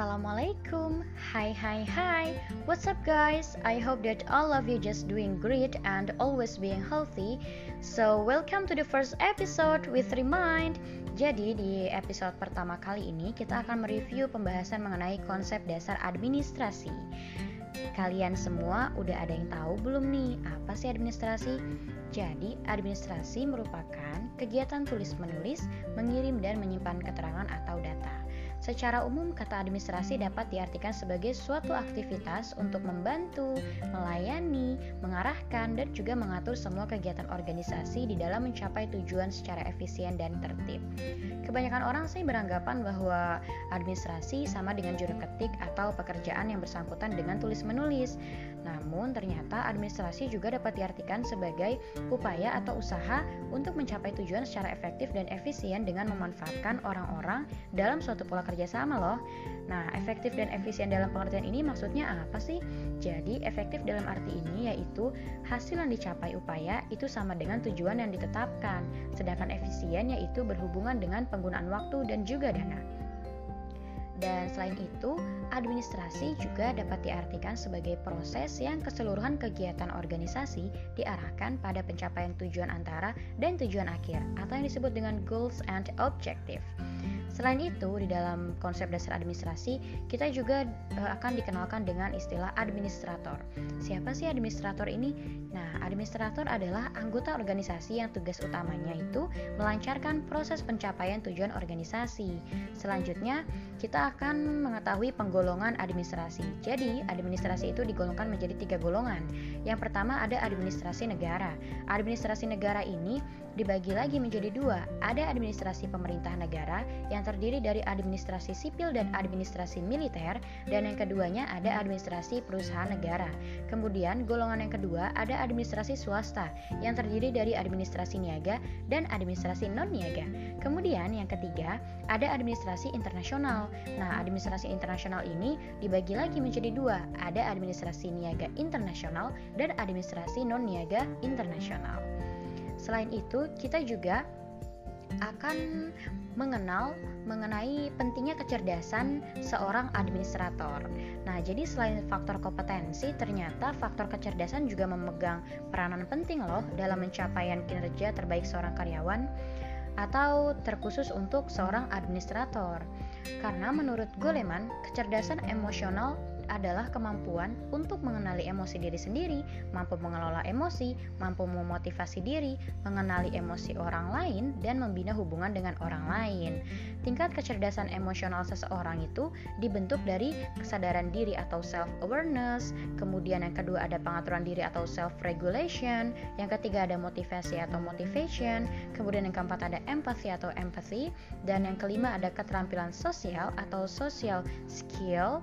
Assalamualaikum. Hi, hi, hi. What's up, guys? I hope that all of you just doing great and always being healthy. So, welcome to the first episode with Remind. Jadi, di episode pertama kali ini kita akan mereview pembahasan mengenai konsep dasar administrasi. Kalian semua udah ada yang tahu belum nih apa sih administrasi? Jadi, administrasi merupakan kegiatan tulis-menulis, mengirim dan menyimpan keterangan atau data. Secara umum, kata administrasi dapat diartikan sebagai suatu aktivitas untuk membantu, melayani, mengarahkan, dan juga mengatur semua kegiatan organisasi di dalam mencapai tujuan secara efisien dan tertib. Kebanyakan orang sih beranggapan bahwa administrasi sama dengan juru ketik atau pekerjaan yang bersangkutan dengan tulis-menulis. Namun, ternyata administrasi juga dapat diartikan sebagai upaya atau usaha untuk mencapai tujuan secara efektif dan efisien dengan memanfaatkan orang-orang dalam suatu pola kerjasama loh. Nah, efektif dan efisien dalam pengertian ini maksudnya apa sih? Jadi, efektif dalam arti ini yaitu hasil yang dicapai upaya itu sama dengan tujuan yang ditetapkan, sedangkan efisien yaitu berhubungan dengan penggunaan waktu dan juga dana. Dan selain itu, administrasi juga dapat diartikan sebagai proses yang keseluruhan kegiatan organisasi diarahkan pada pencapaian tujuan antara dan tujuan akhir atau yang disebut dengan goals and objective. Selain itu, di dalam konsep dasar administrasi, kita juga uh, akan dikenalkan dengan istilah administrator. Siapa sih administrator ini? Nah, administrator adalah anggota organisasi yang tugas utamanya itu melancarkan proses pencapaian tujuan organisasi. Selanjutnya, kita akan mengetahui penggolongan administrasi. Jadi, administrasi itu digolongkan menjadi tiga golongan. Yang pertama ada administrasi negara. Administrasi negara ini dibagi lagi menjadi dua. Ada administrasi pemerintah negara yang terdiri dari administrasi sipil dan administrasi militer, dan yang keduanya ada administrasi perusahaan negara. Kemudian, golongan yang kedua ada administrasi swasta yang terdiri dari administrasi niaga dan administrasi non-niaga. Kemudian, yang ketiga ada administrasi internasional. Nah, administrasi internasional ini dibagi lagi menjadi dua, ada administrasi niaga internasional dan administrasi non-niaga internasional. Selain itu, kita juga akan mengenal mengenai pentingnya kecerdasan seorang administrator. Nah, jadi selain faktor kompetensi, ternyata faktor kecerdasan juga memegang peranan penting loh dalam pencapaian kinerja terbaik seorang karyawan atau terkhusus untuk seorang administrator. Karena menurut Goleman, kecerdasan emosional adalah kemampuan untuk mengenali emosi diri sendiri, mampu mengelola emosi, mampu memotivasi diri, mengenali emosi orang lain, dan membina hubungan dengan orang lain. Tingkat kecerdasan emosional seseorang itu dibentuk dari kesadaran diri atau self-awareness, kemudian yang kedua ada pengaturan diri atau self-regulation, yang ketiga ada motivasi atau motivation, kemudian yang keempat ada empathy atau empathy, dan yang kelima ada keterampilan sosial atau social skill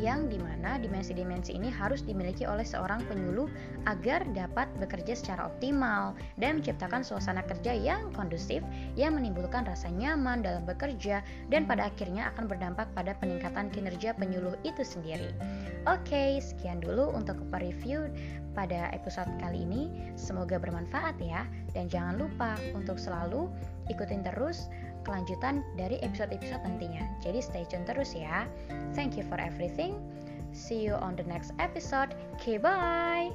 yang di mana dimensi-dimensi ini harus dimiliki oleh seorang penyuluh agar dapat bekerja secara optimal dan menciptakan suasana kerja yang kondusif yang menimbulkan rasa nyaman dalam bekerja dan pada akhirnya akan berdampak pada peningkatan kinerja penyuluh itu sendiri. Oke, sekian dulu untuk review pada episode kali ini. Semoga bermanfaat ya dan jangan lupa untuk selalu ikutin terus kelanjutan dari episode-episode nantinya. Jadi stay tune terus ya. Thank you for everything. See you on the next episode. Okay, bye.